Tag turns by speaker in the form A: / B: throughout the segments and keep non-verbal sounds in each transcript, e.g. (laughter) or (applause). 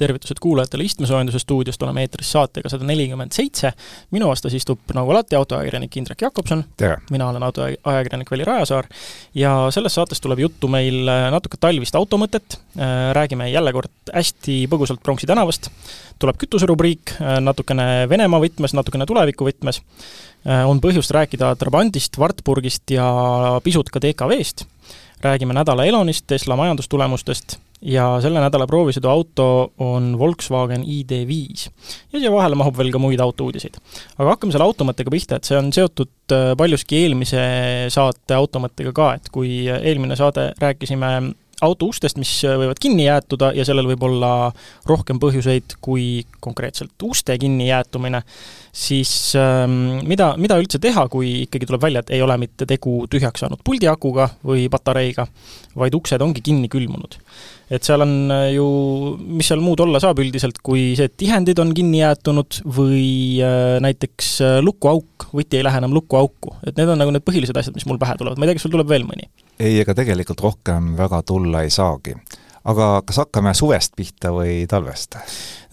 A: tervitused kuulajatele istmesoojenduse stuudiost, oleme eetris saatega sada nelikümmend seitse. minu vastas istub nagu alati autoajakirjanik Indrek Jakobson. mina olen autoajakirjanik Veli Rajasaar. Ja selles saates tuleb juttu meil natuke talvist automõtet, räägime jälle kord hästi põgusalt Pronksi tänavast, tuleb kütuserubriik natukene Venemaa võtmes, natukene tuleviku võtmes, on põhjust rääkida Trabantist, Wartburgist ja pisut ka DKV-st räägime nädala Elonist, Tesla majandustulemustest ja selle nädala proovisõiduauto on Volkswagen ID5. ja siia vahele mahub veel ka muid autouudiseid. aga hakkame selle automõttega pihta, et see on seotud äh, paljuski eelmise saate automõttega ka, et kui eelmine saade rääkisime auto ustest, mis võivad kinni jäätuda ja sellel võib olla rohkem põhjuseid kui konkreetselt uste kinni jäätumine, siis ähm, mida, mida üldse teha, kui ikkagi tuleb välja, et ei ole mitte tegu tühjaks saanud puldiakuga või patareiga, vaid uksed ongi kinni külmunud et seal on äh, ju, mis seal muud olla saab üldiselt, kui see, et tihendid on kinni jäetunud või äh, näiteks äh, lukuauk, võti ei lähe enam lukuauku. et need on nagu need põhilised asjad, mis mul pähe tulevad, ma ei tea, kas sul tuleb veel mõni?
B: ei, ega tegelikult rohkem väga tulla ei saagi aga kas hakkame suvest pihta või talvest?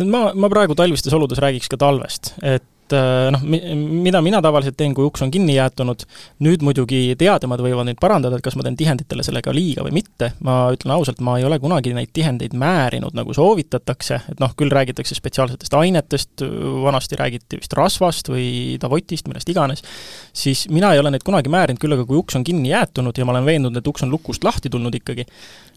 A: ma, ma praegu talvistes oludes räägiks ka talvest, et et äh, noh, mida mina tavaliselt teen, kui uks on kinni jäetunud, nüüd muidugi teadjamad võivad neid parandada, et kas ma teen tihenditele sellega liiga või mitte, ma ütlen ausalt, ma ei ole kunagi neid tihendeid määrinud, nagu soovitatakse, et noh, küll räägitakse spetsiaalsetest ainetest, vanasti räägiti vist rasvast või davotist, millest iganes, siis mina ei ole neid kunagi määrinud, küll aga kui uks on kinni jäetunud ja ma olen veendunud, et uks on lukust lahti tulnud ikkagi,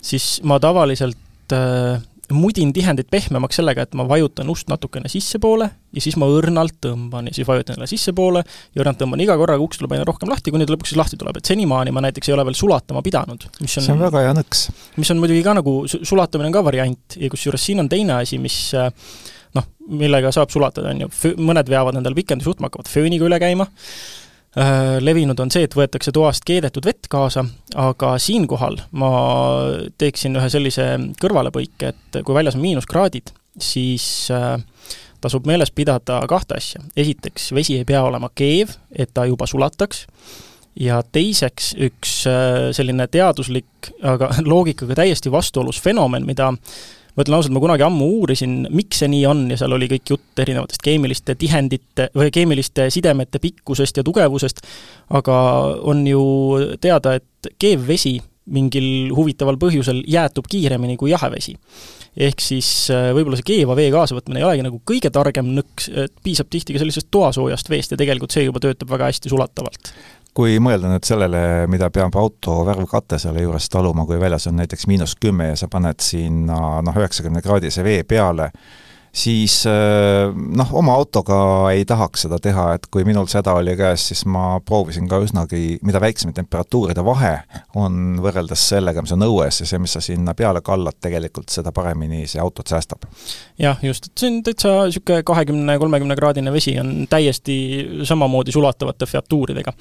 A: siis ma tavaliselt äh, mudin tihendit pehmemaks sellega, et ma vajutan ust natukene sissepoole ja siis ma õrnalt tõmban ja siis vajutan jälle sissepoole ja õrnalt tõmban iga korraga, uks tuleb aina rohkem lahti, kuni ta lõpuks siis lahti tuleb, et senimaani ma näiteks ei ole veel sulatama pidanud,
B: mis on see on väga hea nõks.
A: mis on muidugi ka nagu, sulatamine on ka variant ja kusjuures siin on teine asi, mis noh, millega saab sulatada, on ju, mõned veavad endale pikendusjuhtme, hakkavad fööniga üle käima, levinud on see, et võetakse toast keedetud vett kaasa, aga siinkohal ma teeksin ühe sellise kõrvalepõike, et kui väljas on miinuskraadid, siis äh, tasub meeles pidada kahte asja. esiteks, vesi ei pea olema keev, et ta juba sulataks, ja teiseks üks äh, selline teaduslik, aga (laughs) loogikaga täiesti vastuolus fenomen, mida ma ütlen ausalt, ma kunagi ammu uurisin, miks see nii on ja seal oli kõik jutt erinevatest keemiliste tihendite või keemiliste sidemete pikkusest ja tugevusest, aga on ju teada, et keevvesi mingil huvitaval põhjusel jäätub kiiremini kui jahe vesi. ehk siis äh, võib-olla see keeva vee kaasavõtmine ei olegi nagu kõige targem nõks, et piisab tihti ka sellisest toasoojast veest ja tegelikult see juba töötab väga hästi sulatavalt
B: kui mõelda nüüd sellele, mida peab auto värvkate selle juures taluma, kui väljas on näiteks miinus kümme ja sa paned sinna noh, üheksakümne kraadise vee peale, siis äh, noh, oma autoga ei tahaks seda teha, et kui minul see häda oli käes, siis ma proovisin ka üsnagi, mida väiksem temperatuuride vahe on võrreldes sellega, mis on õues ja see, mis sa sinna peale kallad, tegelikult seda paremini see autot säästab.
A: jah, just, et see on täitsa niisugune kahekümne, kolmekümne kraadine vesi on täiesti samamoodi sulatavate featuuridega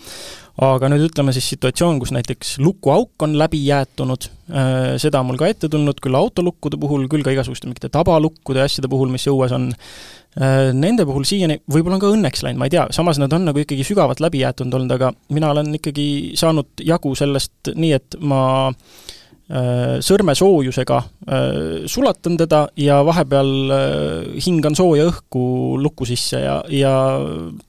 A: aga nüüd ütleme siis situatsioon, kus näiteks lukuauk on läbi jäätunud, seda on mul ka ette tulnud küll autolukkude puhul, küll ka igasuguste mingite tabalukkude ja asjade puhul, mis õues on, äh, nende puhul siiani võib-olla on ka õnneks läinud, ma ei tea, samas nad on nagu ikkagi sügavalt läbi jäetunud olnud, aga mina olen ikkagi saanud jagu sellest nii, et ma äh, Äh, sõrmesoojusega äh, sulatan teda ja vahepeal äh, hingan sooja õhku luku sisse ja, ja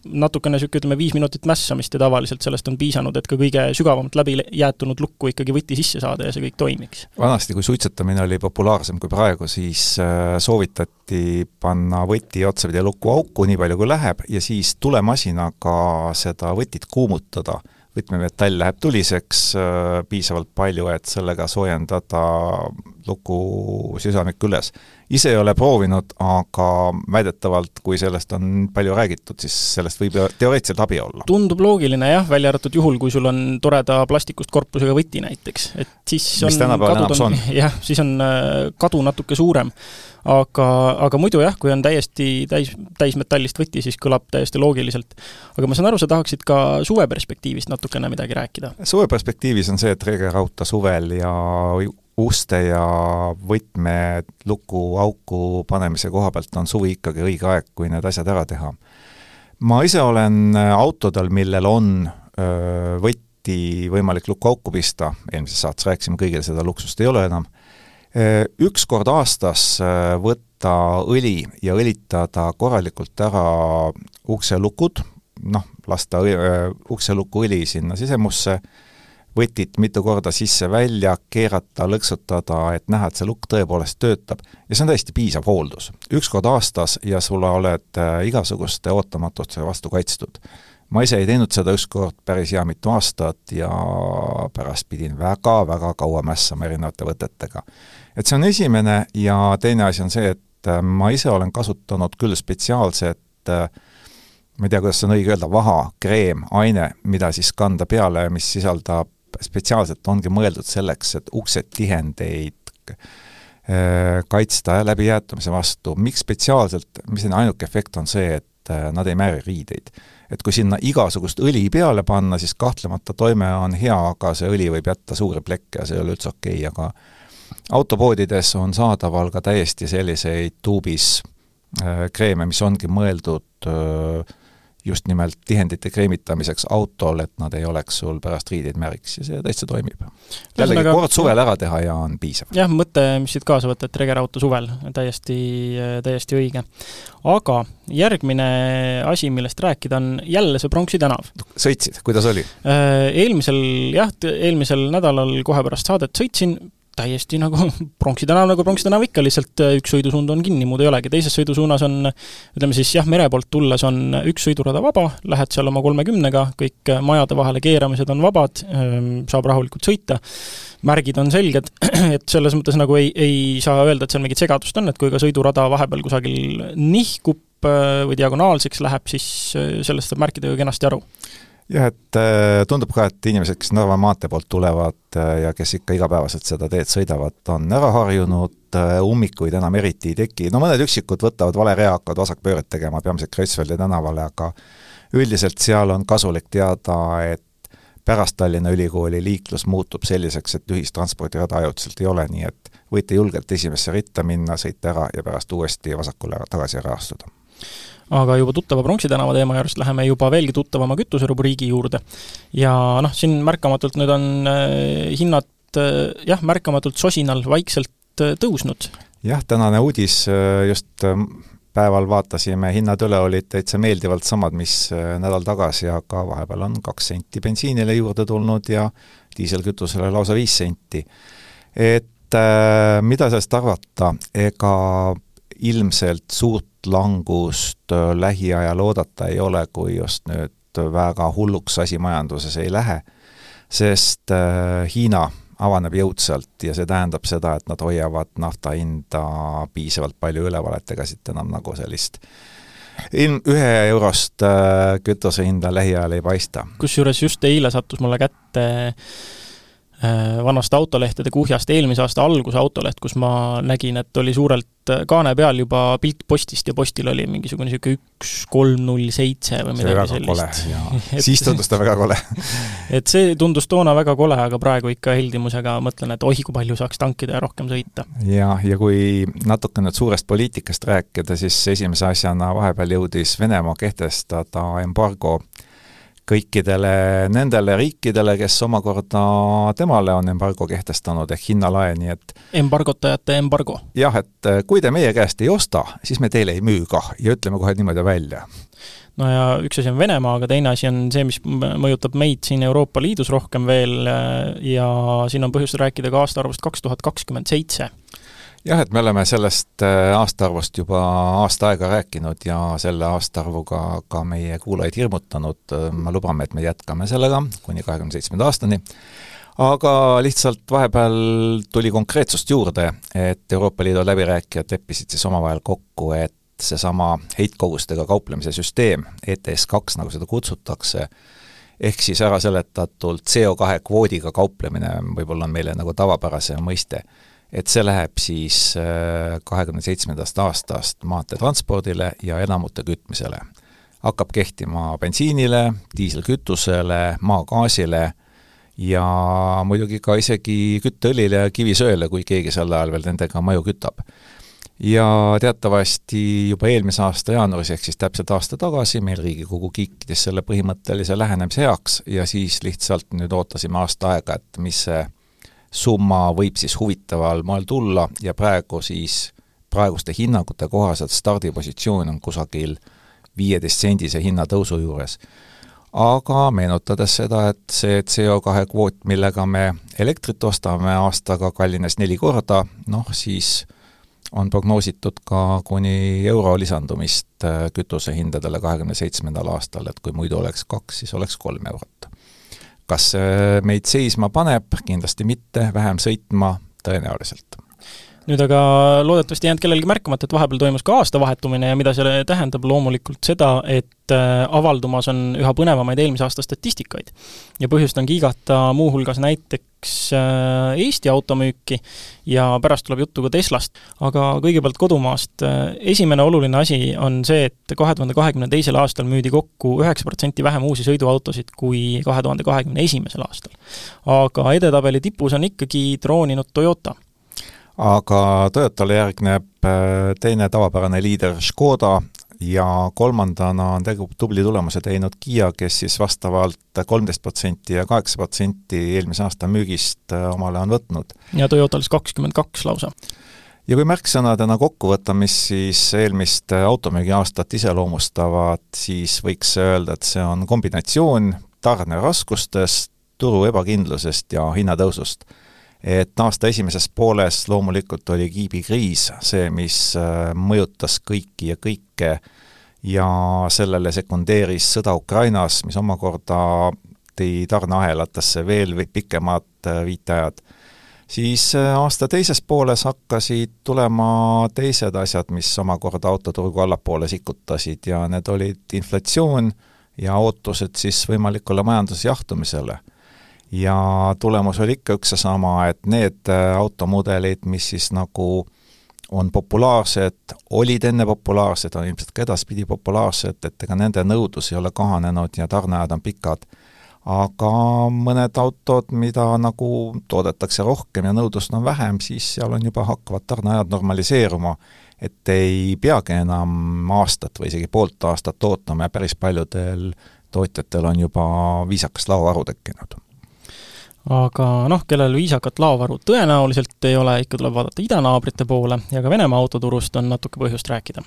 A: natukene niisugune, ütleme, viis minutit mässamist ja tavaliselt sellest on piisanud, et ka kõige sügavamalt läbi jäetunud lukku ikkagi võti sisse saada ja see kõik toimiks.
B: vanasti, kui suitsetamine oli populaarsem kui praegu, siis soovitati panna võti otsapidi lukuauku, nii palju kui läheb, ja siis tulemasinaga seda võtit kuumutada võtmemetall läheb tuliseks äh, piisavalt palju, et sellega soojendada luku südamik üles. ise ei ole proovinud, aga väidetavalt, kui sellest on palju räägitud, siis sellest võib teoreetiliselt abi olla.
A: tundub loogiline jah, välja arvatud juhul, kui sul on toreda plastikust korpusega võti näiteks, et siis on
B: mis tänapäeval enamus on. (laughs)
A: jah, siis on äh, kadu natuke suurem aga, aga muidu jah, kui on täiesti täis, täismetallist võti, siis kõlab täiesti loogiliselt. aga ma saan aru, sa tahaksid ka suve perspektiivist natukene midagi rääkida?
B: suve perspektiivis on see, et regerauta suvel ja uste ja võtme luku auku panemise koha pealt on suvi ikkagi õige aeg, kui need asjad ära teha. ma ise olen autodel, millel on öö, võtti võimalik lukuauku pista, eelmises saates rääkisime, kõigil seda luksust ei ole enam Äh, üks kord aastas äh, võtta õli ja õlitada korralikult ära ukselukud, noh, lasta ukseluku õli sinna sisemusse, võtit mitu korda sisse-välja, keerata, lõksutada, et näha, et see lukk tõepoolest töötab. ja see on täiesti piisav hooldus. üks kord aastas ja sul oled äh, igasuguste ootamatuste vastu kaitstud. ma ise ei teinud seda ükskord päris hea mitu aastat ja pärast pidin väga-väga kaua mässama erinevate võtetega. et see on esimene ja teine asi on see, et äh, ma ise olen kasutanud küll spetsiaalset äh, ma ei tea, kuidas on õige öelda, vaha, kreem, aine, mida siis kanda peale, mis sisaldab spetsiaalselt ongi mõeldud selleks, et uksetihendeid äh, kaitsta läbi jäätumise vastu. miks spetsiaalselt, mis selle ainuke efekt on see, et äh, nad ei määri riideid. et kui sinna igasugust õli peale panna, siis kahtlemata toime on hea, aga see õli võib jätta suuri plekke ja see ei ole üldse okei okay,, aga autopoodides on saadaval ka täiesti selliseid tuubis äh, kreeme, mis ongi mõeldud äh, just nimelt tihendite kreemitamiseks autol, et nad ei oleks sul pärast riideid märgiks ja see täitsa toimib. jällegi aga... kord suvel ära teha ja on piisav.
A: jah, mõte, mis siit kaasa võtta, et regerauto suvel, täiesti, täiesti õige. aga järgmine asi, millest rääkida, on jälle see Pronksi tänav.
B: sõitsid, kuidas oli?
A: Äh, eelmisel jah, eelmisel nädalal kohe pärast saadet sõitsin, täiesti nagu (laughs) Pronksi tänav nagu Pronksi tänav ikka, lihtsalt äh, üks sõidusuund on kinni, muud ei olegi, teises sõidusuunas on ütleme siis jah, mere poolt tulles on üks sõidurada vaba, lähed seal oma kolmekümnega, kõik äh, majade vahele keeramised on vabad, ähm, saab rahulikult sõita, märgid on selged, (clears throat) et selles mõttes nagu ei, ei saa öelda, et seal mingit segadust on, et kui ka sõidurada vahepeal kusagil nihkub äh, või diagonaalseks läheb, siis sellest saab märkida ju kenasti aru
B: jah, et äh, tundub ka, et inimesed, kes Narva maantee poolt tulevad äh, ja kes ikka igapäevaselt seda teed sõidavad, on ära harjunud, äh, ummikuid enam eriti ei teki, no mõned üksikud võtavad vale rea, hakkavad vasakpööret tegema, peamiselt Kreutzwaldi tänavale, aga üldiselt seal on kasulik teada, et pärast Tallinna Ülikooli liiklus muutub selliseks, et ühistranspordirada ajutiselt ei ole, nii et võite julgelt esimesse ritta minna, sõita ära ja pärast uuesti vasakule tagasi ära astuda
A: aga juba tuttava Pronksi tänava teema juurest läheme juba veelgi tuttavama kütuserubriigi juurde. ja noh, siin märkamatult nüüd on äh, hinnad äh, jah, märkamatult sosinal vaikselt äh, tõusnud.
B: jah, tänane uudis just päeval vaatasime, hinnad üle olid täitsa meeldivalt samad, mis nädal tagasi, aga vahepeal on kaks senti bensiinile juurde tulnud ja diiselkütusele lausa viis senti. et mida sellest arvata, ega ilmselt suurt langust äh, lähiajal oodata ei ole, kui just nüüd väga hulluks asi majanduses ei lähe, sest äh, Hiina avaneb jõudsalt ja see tähendab seda, et nad hoiavad nafta hinda piisavalt palju üleval, et ega siit enam nagu sellist ilm, ühe eurost äh, kütuse hinda lähiajal ei paista.
A: kusjuures just eile sattus mulle kätte vanast autolehtede kuhjast eelmise aasta alguse autoleht, kus ma nägin, et oli suurelt äh, kaane peal juba pilt postist ja postil oli mingisugune niisugune üks kolm null seitse või midagi sellist. (laughs)
B: siis tundus ta väga kole (laughs)
A: et see tundus toona väga kole, aga praegu ikka heldimusega mõtlen, et oih, kui palju saaks tankida ja rohkem sõita.
B: ja, ja kui natuke nüüd suurest poliitikast rääkida, siis esimese asjana vahepeal jõudis Venemaa kehtestada embargo kõikidele nendele riikidele, kes omakorda temale on embargo kehtestanud ehk hinnalae, nii et
A: embargotajate embargo?
B: jah, et eh, kui te meie käest ei osta, siis me teile ei müü kah ja ütleme kohe niimoodi välja
A: no ja üks asi on Venemaa, aga teine asi on see, mis mõjutab meid siin Euroopa Liidus rohkem veel eh, ja siin on põhjust rääkida ka aastaarvust kaks tuhat kakskümmend seitse
B: jah, et me oleme sellest äh, aastaarvust juba aasta aega rääkinud ja selle aastaarvuga ka meie kuulajaid hirmutanud, me lubame, et me jätkame sellega kuni kahekümne seitsmenda aastani, aga lihtsalt vahepeal tuli konkreetsust juurde, et Euroopa Liidu läbirääkijad leppisid siis omavahel kokku, et seesama heitkogustega kauplemise süsteem, ETS kaks, nagu seda kutsutakse, ehk siis ära seletatult CO2 kvoodiga kauplemine võib-olla on meile nagu tavapärasem mõiste et see läheb siis äh, kahekümne seitsmendast aastast maanteetranspordile ja elamute kütmisele. hakkab kehtima bensiinile, diiselkütusele, maagaasile ja muidugi ka isegi kütteõlile ja kivisöele, kui keegi sel ajal veel nendega maju kütab. ja teatavasti juba eelmise aasta jaanuaris, ehk siis täpselt aasta tagasi, meil Riigikogu kiitis selle põhimõttelise lähenemise heaks ja siis lihtsalt nüüd ootasime aasta aega, et mis see summa võib siis huvitaval moel tulla ja praegu siis praeguste hinnangute kohaselt stardipositsioon on kusagil viieteist sendise hinnatõusu juures. aga meenutades seda, et see CO2 kvoot, millega me elektrit ostame, aastaga kallines neli korda, noh siis on prognoositud ka kuni euro lisandumist äh, kütusehindadele kahekümne seitsmendal aastal, et kui muidu oleks kaks, siis oleks kolm eurot. Kas see meid seisma paneb, kindlasti mitte, vähem sõitma tõenäoliselt
A: nüüd aga loodetavasti ei jäänud kellelgi märkamata, et vahepeal toimus ka aasta vahetumine ja mida see tähendab, loomulikult seda, et äh, avaldumas on üha põnevamaid eelmise aasta statistikaid. ja põhjust on kiigata muuhulgas näiteks äh, Eesti automüüki ja pärast tuleb juttu ka Teslast. aga kõigepealt kodumaast, esimene oluline asi on see, et kahe tuhande kahekümne teisel aastal müüdi kokku üheksa protsenti vähem uusi sõiduautosid kui kahe tuhande kahekümne esimesel aastal. aga edetabeli tipus on ikkagi trooninud Toyota
B: aga Toyotale järgneb äh, teine tavapärane liider Škoda ja kolmandana on tegu tubli tulemuse teinud Kiia, kes siis vastavalt kolmteist protsenti ja kaheksa protsenti eelmise aasta müügist äh, omale on võtnud.
A: ja Toyotal siis kakskümmend kaks lausa
B: ja kui märksõnadena kokku võtta, mis siis eelmist automüügiaastat iseloomustavad, siis võiks öelda, et see on kombinatsioon tarneraskustest, turu ebakindlusest ja hinnatõusust et aasta esimeses pooles loomulikult oli kiibikriis see, mis äh, mõjutas kõiki ja kõike ja sellele sekundeeris sõda Ukrainas, mis omakorda tõi tarneahelatesse veel pikemad äh, viiteajad. siis äh, aasta teises pooles hakkasid tulema teised asjad, mis omakorda autoturgu allapoole sikutasid ja need olid inflatsioon ja ootused siis võimalikule majandusjahtumisele ja tulemus oli ikka üks ja sama, et need äh, automudelid, mis siis nagu on populaarsed, olid enne populaarsed, on ilmselt ka edaspidi populaarsed, et ega nende nõudlus ei ole kahanenud ja tarneajad on pikad. aga mõned autod, mida nagu toodetakse rohkem ja nõudlust on vähem, siis seal on juba hakkavad tarneajad normaliseeruma, et ei peagi enam aastat või isegi poolt aastat ootama ja päris paljudel tootjatel on juba viisakas laovaru tekkinud
A: aga noh, kellel viisakat laovaru tõenäoliselt ei ole, ikka tuleb vaadata idanaabrite poole ja ka Venemaa autoturust on natuke põhjust rääkida.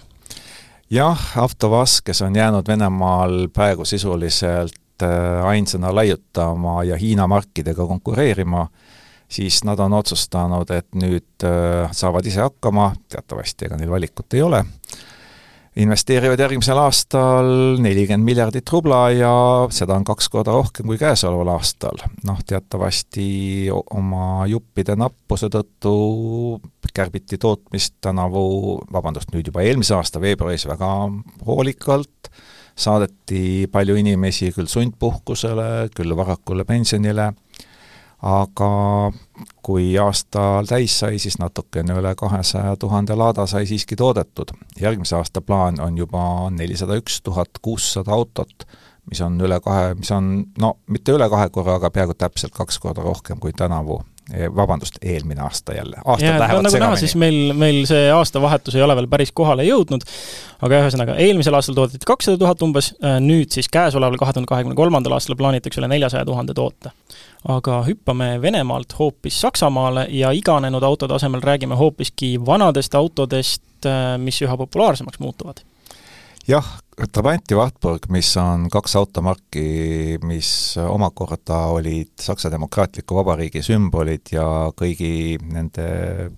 B: jah, Avtovaz, kes on jäänud Venemaal praegu sisuliselt äh, ainsana laiutama ja Hiina markidega konkureerima, siis nad on otsustanud, et nüüd äh, saavad ise hakkama, teatavasti ega neil valikut ei ole investeerivad järgmisel aastal nelikümmend miljardit rubla ja seda on kaks korda rohkem kui käesoleval aastal. noh, teatavasti oma juppide nappuse tõttu kärbiti tootmist tänavu, vabandust, nüüd juba eelmise aasta veebruaris väga hoolikalt, saadeti palju inimesi küll sundpuhkusele, küll varakule pensionile aga kui aasta täis sai, siis natukene üle kahesaja tuhande laada sai siiski toodetud. järgmise aasta plaan on juba nelisada üks tuhat kuussada autot, mis on üle kahe, mis on no mitte üle kahe korra, aga peaaegu täpselt kaks korda rohkem kui tänavu vabandust, eelmine aasta jälle, aastad ja, lähevad
A: nagu näha, siis meil, meil see aastavahetus ei ole veel päris kohale jõudnud, aga ühesõnaga, eelmisel aastal toodeti kakssada tuhat umbes, äh, nüüd siis käesoleval, kahe tuhande kahekümne kolmandal aastal plaanitakse üle neljasaja tuhande toote. aga hüppame Venemaalt hoopis Saksamaale ja iganenud autode asemel räägime hoopiski vanadest autodest, äh, mis üha populaarsemaks muutuvad.
B: Jah, Trabant ja Wartburg, mis on kaks automarki, mis omakorda olid Saksa Demokraatliku Vabariigi sümbolid ja kõigi nende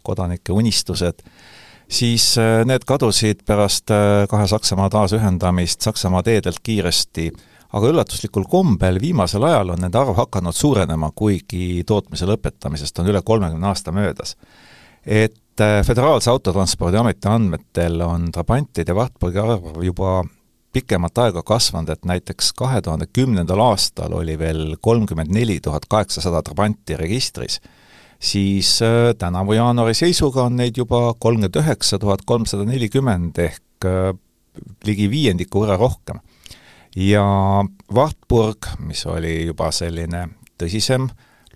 B: kodanike unistused, siis äh, need kadusid pärast äh, kahe Saksamaa taasühendamist Saksamaa teedelt kiiresti, aga üllatuslikul kombel viimasel ajal on nende arv hakanud suurenema, kuigi tootmise lõpetamisest on üle kolmekümne aasta möödas. et äh, Föderaalse Autotranspordiameti andmetel on Trabantide ja Wartburgi arv juba pikemat aega kasvanud, et näiteks kahe tuhande kümnendal aastal oli veel kolmkümmend neli tuhat kaheksasada Trabanti registris, siis äh, tänavu jaanuari seisuga on neid juba kolmkümmend üheksa tuhat kolmsada nelikümmend ehk äh, ligi viiendiku võrra rohkem. ja Wartburg, mis oli juba selline tõsisem,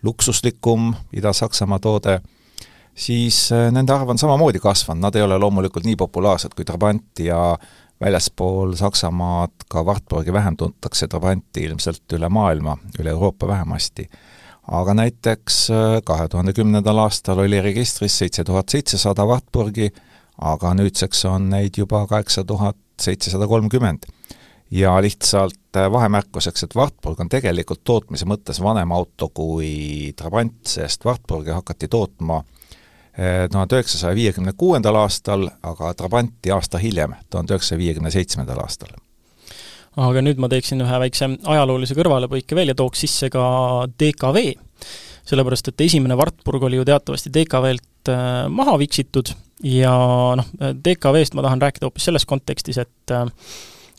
B: luksuslikum Ida-Saksamaa toode, siis äh, nende arv on samamoodi kasvanud, nad ei ole loomulikult nii populaarsed kui Trabant ja väljaspool Saksamaad ka Wartburgi vähem tuntakse Trabanti ilmselt üle maailma, üle Euroopa vähemasti. aga näiteks äh, kahe tuhande kümnendal aastal oli registris seitse tuhat seitsesada Wartburgi, aga nüüdseks on neid juba kaheksa tuhat seitsesada kolmkümmend. ja lihtsalt äh, vahemärkuseks, et Wartburg on tegelikult tootmise mõttes vanem auto kui Trabant, sest Wartburgi hakati tootma tuhande üheksasaja viiekümne kuuendal aastal, aga Trabanti aasta hiljem, tuhande üheksasaja viiekümne seitsmendal aastal.
A: Aga nüüd ma teeksin ühe väikse ajaloolise kõrvalepõike veel ja tooks sisse ka DKV, sellepärast et esimene Wartburg oli ju teatavasti DKV-lt äh, maha viksitud ja noh, DKV-st ma tahan rääkida hoopis selles kontekstis, et äh,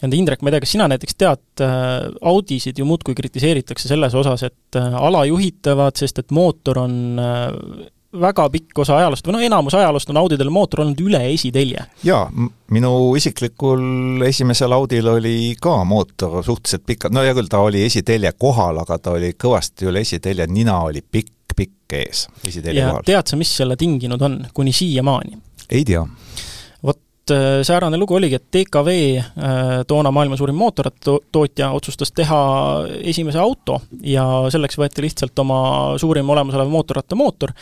A: et Indrek, ma ei tea, kas sina näiteks tead, äh, Audisid ju muudkui kritiseeritakse selles osas, et alajuhitavad, sest et mootor on väga pikk osa ajaloost või noh, enamus ajaloost on Audidel mootor olnud üle esitelje.
B: jaa, minu isiklikul esimesel Audil oli ka mootor suhteliselt pikalt, no hea küll, ta oli esitelje kohal, aga ta oli kõvasti üle esitelje, nina oli pikk, pikk ees esitelje
A: ja
B: kohal.
A: tead sa, mis selle tinginud on, kuni siiamaani?
B: ei tea
A: Äh, säärane lugu oligi, et DKV, äh, toona maailma suurim mootorrattatootja, otsustas teha esimese auto ja selleks võeti lihtsalt oma suurim olemasolev mootorrattamootor,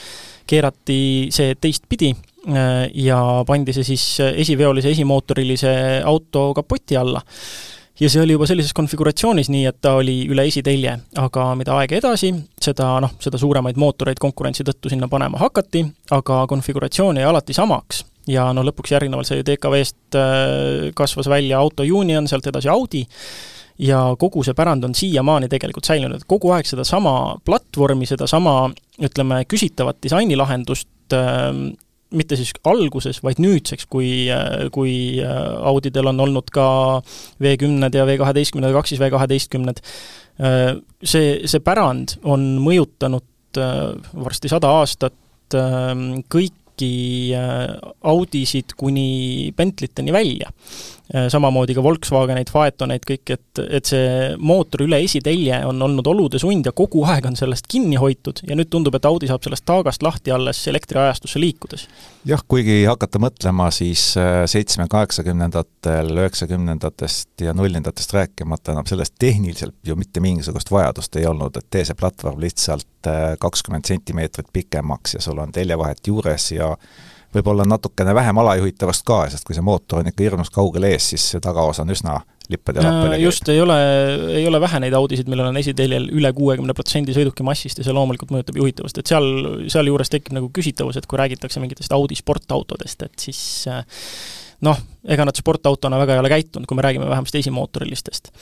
A: keerati see teistpidi äh, ja pandi see siis esiveolise esimootorilise auto kapoti alla. Ja see oli juba sellises konfiguratsioonis, nii et ta oli üle esitelje, aga mida aeg edasi, seda noh, seda suuremaid mootoreid konkurentsi tõttu sinna panema hakati, aga konfiguratsioon jäi alati samaks ja no lõpuks järgnevalt see DKV-st äh, kasvas välja Auto Union, sealt edasi Audi, ja kogu see pärand on siiamaani tegelikult säilinud, et kogu aeg sedasama platvormi, sedasama ütleme, küsitavat disainilahendust äh, mitte siis alguses, vaid nüüdseks, kui, äh, kui Audidel on olnud ka V10-d ja V12-d ja kaks siis V12-d, see, see pärand on mõjutanud varsti sada aastat kõik kõiki äh, Audisid kuni Bentleyteni välja. Äh, samamoodi ka Volkswageneid, Phaetoneid, kõik, et, et see mootor üle esitelje on olnud olude sund ja kogu aeg on sellest kinni hoitud ja nüüd tundub, et Audi saab sellest taagast lahti alles elektriajastusse liikudes.
B: jah, kuigi hakata mõtlema, siis äh, seitsme, kaheksakümnendatel, üheksakümnendatest ja nullindatest rääkimata enam sellest tehniliselt ju mitte mingisugust vajadust ei olnud, et tee see platvorm lihtsalt kakskümmend sentimeetrit pikemaks ja sul on teljevahet juures ja võib-olla natukene vähem alajuhitavast ka, sest kui see mootor on ikka hirmus kaugel ees, siis see tagaosa on üsna lippede ja lappede
A: just, ei ole, ei ole vähe neid Audisid, millel on esiteljel üle kuuekümne protsendi sõiduki massist ja see loomulikult mõjutab juhitavust, et seal, sealjuures tekib nagu küsitavus, et kui räägitakse mingitest Audi sportautodest, et siis noh, ega nad sportautona väga ei ole käitunud, kui me räägime vähemasti esimootorilistest.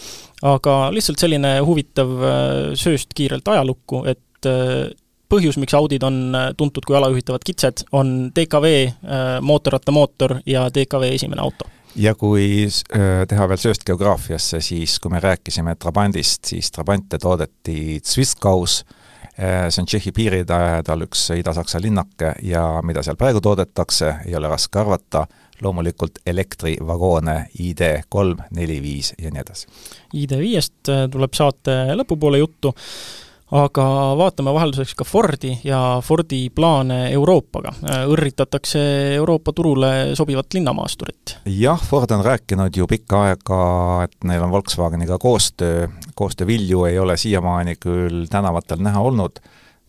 A: aga lihtsalt selline huvitav sööst kiirelt ajalukku, et põhjus, miks Audid on äh, tuntud kui alajuhitavad kitsed, on DKV äh, mootorrattamootor ja DKV esimene auto.
B: ja kui äh, teha veel sööst geograafiasse, siis kui me rääkisime Trabandist, siis Trabante toodeti Zwiskaus, see on Tšehhi piiri lähedal üks Ida-Saksa linnake ja mida seal praegu toodetakse, ei ole raske arvata, loomulikult elektrivagoone ID3, neli, viis ja nii edasi.
A: ID5-st tuleb saate lõpupoole juttu aga vaatame vahelduseks ka Fordi ja Fordi plaane Euroopaga. õrritatakse Euroopa turule sobivat linnamaasturit.
B: jah, Ford on rääkinud ju pikka aega, et neil on Volkswageniga koostöö, koostöö vilju ei ole siiamaani küll tänavatel näha olnud,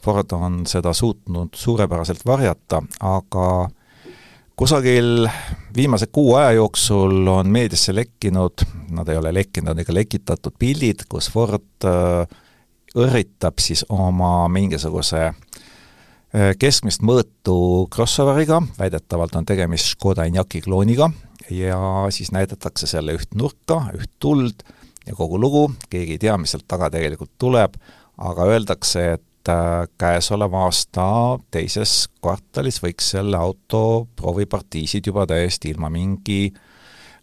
B: Ford on seda suutnud suurepäraselt varjata, aga kusagil viimase kuu aja jooksul on meediasse lekkinud, nad ei ole lekkinud ega lekitatud pildid, kus Ford äh, õrritab siis oma mingisuguse äh, keskmist mõõtu crossoveriga, väidetavalt on tegemist Škoda Enyaqi klooniga, ja siis näidatakse selle üht nurka, üht tuld ja kogu lugu, keegi ei tea, mis sealt taga tegelikult tuleb, aga öeldakse, et äh, käesoleva aasta teises kvartalis võiks selle auto proovipartiisid juba täiesti ilma mingi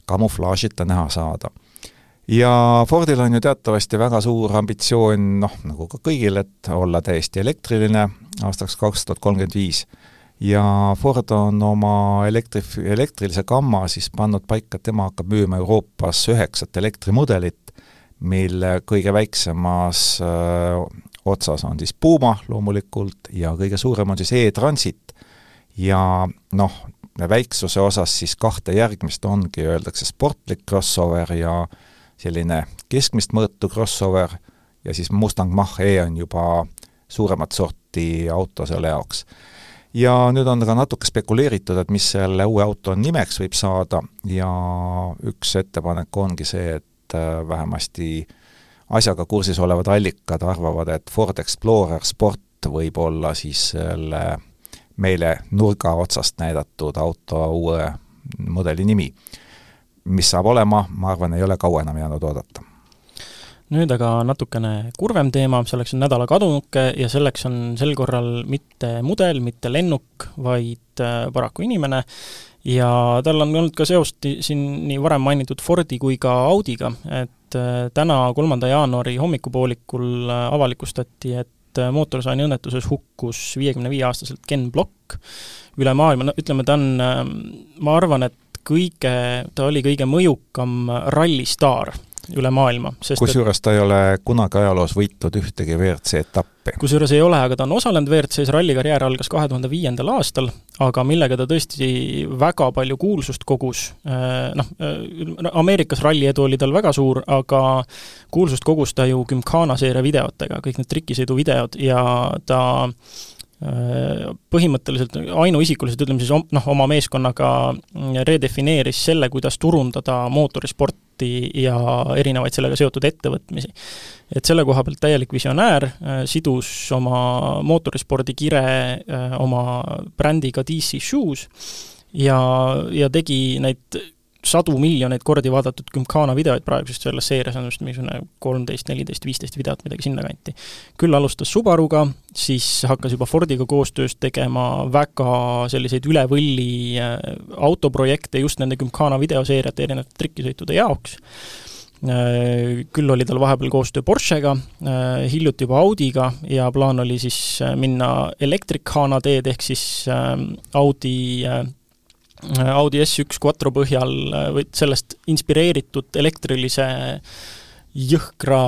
B: kamuflaažita näha saada ja Fordil on ju teatavasti väga suur ambitsioon, noh, nagu ka kõigil, et olla täiesti elektriline aastaks kaks tuhat kolmkümmend viis. ja Ford on oma elektri, elektrilise gamma siis pannud paika, et tema hakkab müüma Euroopas üheksat elektrimudelit, mille kõige väiksemas öö, otsas on siis Puma loomulikult ja kõige suurem on siis E-Transit. ja noh, väiksuse osas siis kahte järgmist ongi, öeldakse sportlik crossover ja äh, selline keskmist mõõtu crossover ja siis Mustang Mach-E on juba suuremat sorti auto selle jaoks. ja nüüd on ka natuke spekuleeritud, et mis selle uue auto nimeks võib saada ja üks ettepanek ongi see, et äh, vähemasti asjaga kursis olevad allikad arvavad, et Ford Explorer Sport võib olla siis selle meile nurga otsast näidatud auto uue mudeli nimi. Mis saab olema, ma arvan, ei ole kaua enam jäänud oodata.
A: Nüüd aga natukene kurvem teema, selleks on nädala kadunuke ja selleks on sel korral mitte mudel, mitte lennuk, vaid äh, paraku inimene, ja tal on olnud ka seost siin nii varem mainitud Fordi kui ka Audiga, et äh, täna, kolmanda jaanuari hommikupoolikul äh, avalikustati, et mootorsaani õnnetuses hukkus viiekümne viie aastaselt Ken Block üle maailma, no ütleme, ta on, ma arvan, et kõige, ta oli kõige mõjukam rallistaar üle maailma,
B: sest kusjuures ta ei ole kunagi ajaloos võitnud ühtegi WRC etappi.
A: kusjuures ei ole, aga ta on osalenud WRC-s, rallikarjäär algas kahe tuhande viiendal aastal, aga millega ta tõesti väga palju kuulsust kogus, äh, noh, äh, Ameerikas ralli edu oli tal väga suur, aga kuulsust kogus ta ju Gymkhana seeria videotega, kõik need trikisõidu videod ja ta äh, põhimõtteliselt ainuisikuliselt, ütleme siis noh, oma meeskonnaga redefineeris selle, kuidas turundada mootorisporti sporti ja erinevaid sellega seotud ettevõtmisi. et selle koha pealt täielik visionäär, äh, sidus oma mootorispordi kire äh, oma brändiga DC Shoes ja, ja tegi neid sadu miljoneid kordi vaadatud Gymkhana videoid praegusest selles seerias on vist mingisugune kolmteist, neliteist, viisteist videot, midagi sinnakanti. küll alustas Subaruga, siis hakkas juba Fordiga koostöös tegema väga selliseid üle võlli äh, autoprojekte just nende Gymkhana videoseeriate erinevate trikkisõitude jaoks äh, küll oli tal vahepeal koostöö Porschega, äh, hiljuti juba Audiga ja plaan oli siis minna Electric-Hana teed, ehk siis Audi Audi S1 Quattro põhjal või sellest inspireeritud elektrilise jõhkra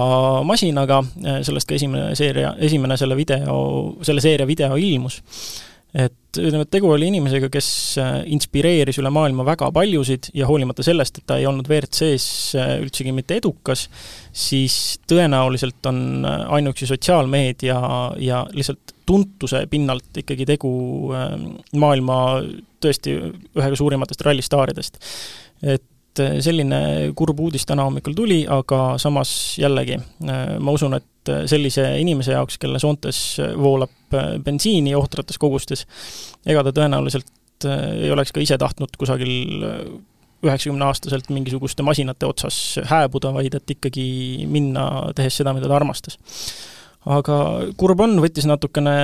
A: masinaga, sellest ka esimene seeria, esimene selle video, selle seeria video ilmus. Et ütleme, et tegu oli inimesega, kes äh, inspireeris üle maailma väga paljusid ja hoolimata sellest, et ta ei olnud WRC-s äh, üldsegi mitte edukas, siis tõenäoliselt on äh, ainuüksi sotsiaalmeedia ja lihtsalt tuntuse pinnalt ikkagi tegu maailma tõesti ühega suurimatest rallistaaridest. et selline kurb uudis täna hommikul tuli, aga samas jällegi ma usun, et äh, sellise inimese jaoks, kelle soontes äh, voolab äh, bensiini ohtrates kogustes, ega ta tõenäoliselt ei oleks ka ise tahtnud kusagil üheksakümneaastaselt mingisuguste masinate otsas hääbuda, vaid et ikkagi minna, tehes seda, mida ta armastas. Aga kurb on, võttis natukene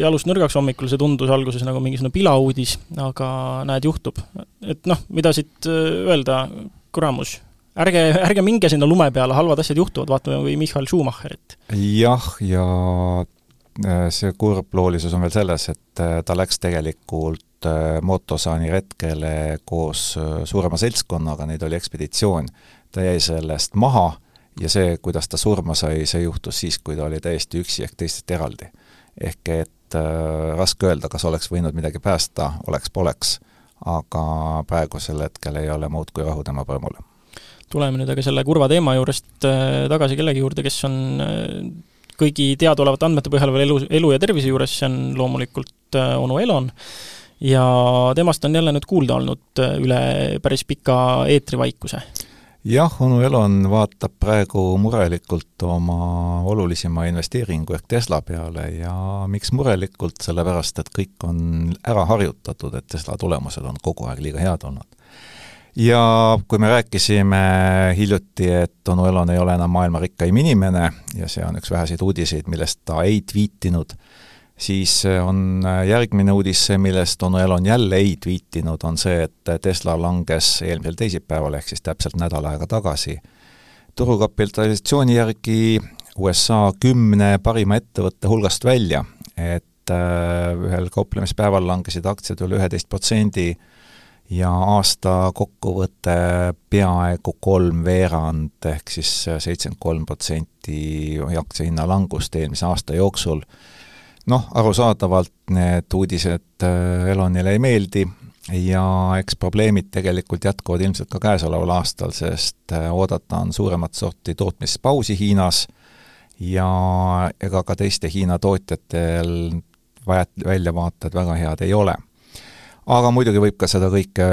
A: jalust nõrgaks hommikul, see tundus alguses nagu mingisugune pilauudis, aga näed, juhtub. et noh, mida siit öelda, kuramus ärge, ärge minge sinna lume peale, halvad asjad juhtuvad, vaatame või Michal Schumacherit.
B: jah, ja äh, see kurbloolisus on veel selles, et äh, ta läks tegelikult äh, Motosaani retkele koos suurema seltskonnaga, neid oli ekspeditsioon, ta jäi sellest maha ja see, kuidas ta surma sai, see juhtus siis, kui ta oli täiesti üksi ehk teistest eraldi. ehk et äh, raske öelda, kas oleks võinud midagi päästa, oleks-poleks, aga praegusel hetkel ei ole muud kui rahu tema põrmule.
A: Tuleme nüüd aga selle kurva teema juurest äh, tagasi kellegi juurde, kes on äh, kõigi teadaolevate andmete põhjal veel elu, elu ja tervise juures, see on loomulikult äh, onu Elon, ja temast on jälle nüüd kuulda olnud üle päris pika eetrivaikuse
B: jah, onu Elon vaatab praegu murelikult oma olulisima investeeringu ehk Tesla peale ja miks murelikult, sellepärast et kõik on ära harjutatud, et Tesla tulemused on kogu aeg liiga head olnud. Ja kui me rääkisime hiljuti, et onu Elon ei ole enam maailma rikkaim inimene ja see on üks väheseid uudiseid, millest ta ei tweetinud, siis on järgmine uudis see, millest onu Elon jälle ei tweetinud, on see, et Tesla langes eelmisel teisipäeval, ehk siis täpselt nädal aega tagasi, turukapitalisatsiooni järgi USA kümne parima ettevõtte hulgast välja, et ühel kauplemispäeval langesid aktsiad üle üheteist protsendi ja aasta kokkuvõte peaaegu kolmveerand ehk siis seitsekümmend kolm protsenti aktsiahinna langust eelmise aasta jooksul. Noh, arusaadavalt need uudised äh, Elonile ei meeldi ja eks probleemid tegelikult jätkuvad ilmselt ka käesoleval aastal, sest äh, oodata on suuremat sorti tootmispausi Hiinas ja ega ka teiste Hiina tootjatel väljavaated väga head ei ole. aga muidugi võib ka seda kõike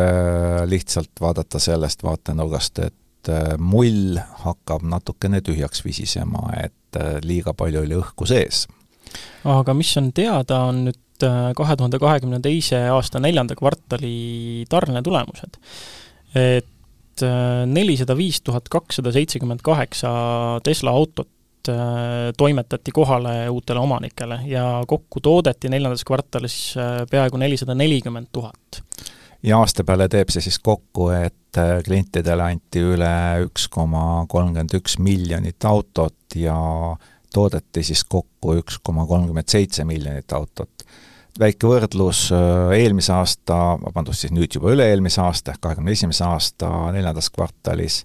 B: lihtsalt vaadata sellest vaatenurgast, et mull hakkab natukene tühjaks visisema, et liiga palju oli õhku sees.
A: Aga mis on teada, on nüüd kahe tuhande kahekümne teise aasta neljanda kvartali tarnetulemused. et nelisada viis tuhat kakssada seitsekümmend kaheksa Tesla autot äh, toimetati kohale uutele omanikele ja kokku toodeti neljandas kvartalis äh, peaaegu nelisada nelikümmend tuhat.
B: ja aasta peale teeb see siis kokku, et äh, klientidele anti üle üks koma kolmkümmend üks miljonit autot ja toodeti siis kokku üks koma kolmkümmend seitse miljonit autot. Väike võrdlus äh, eelmise aasta, vabandust, siis nüüd juba üle-eelmise aasta ehk kahekümne esimese aasta neljandas kvartalis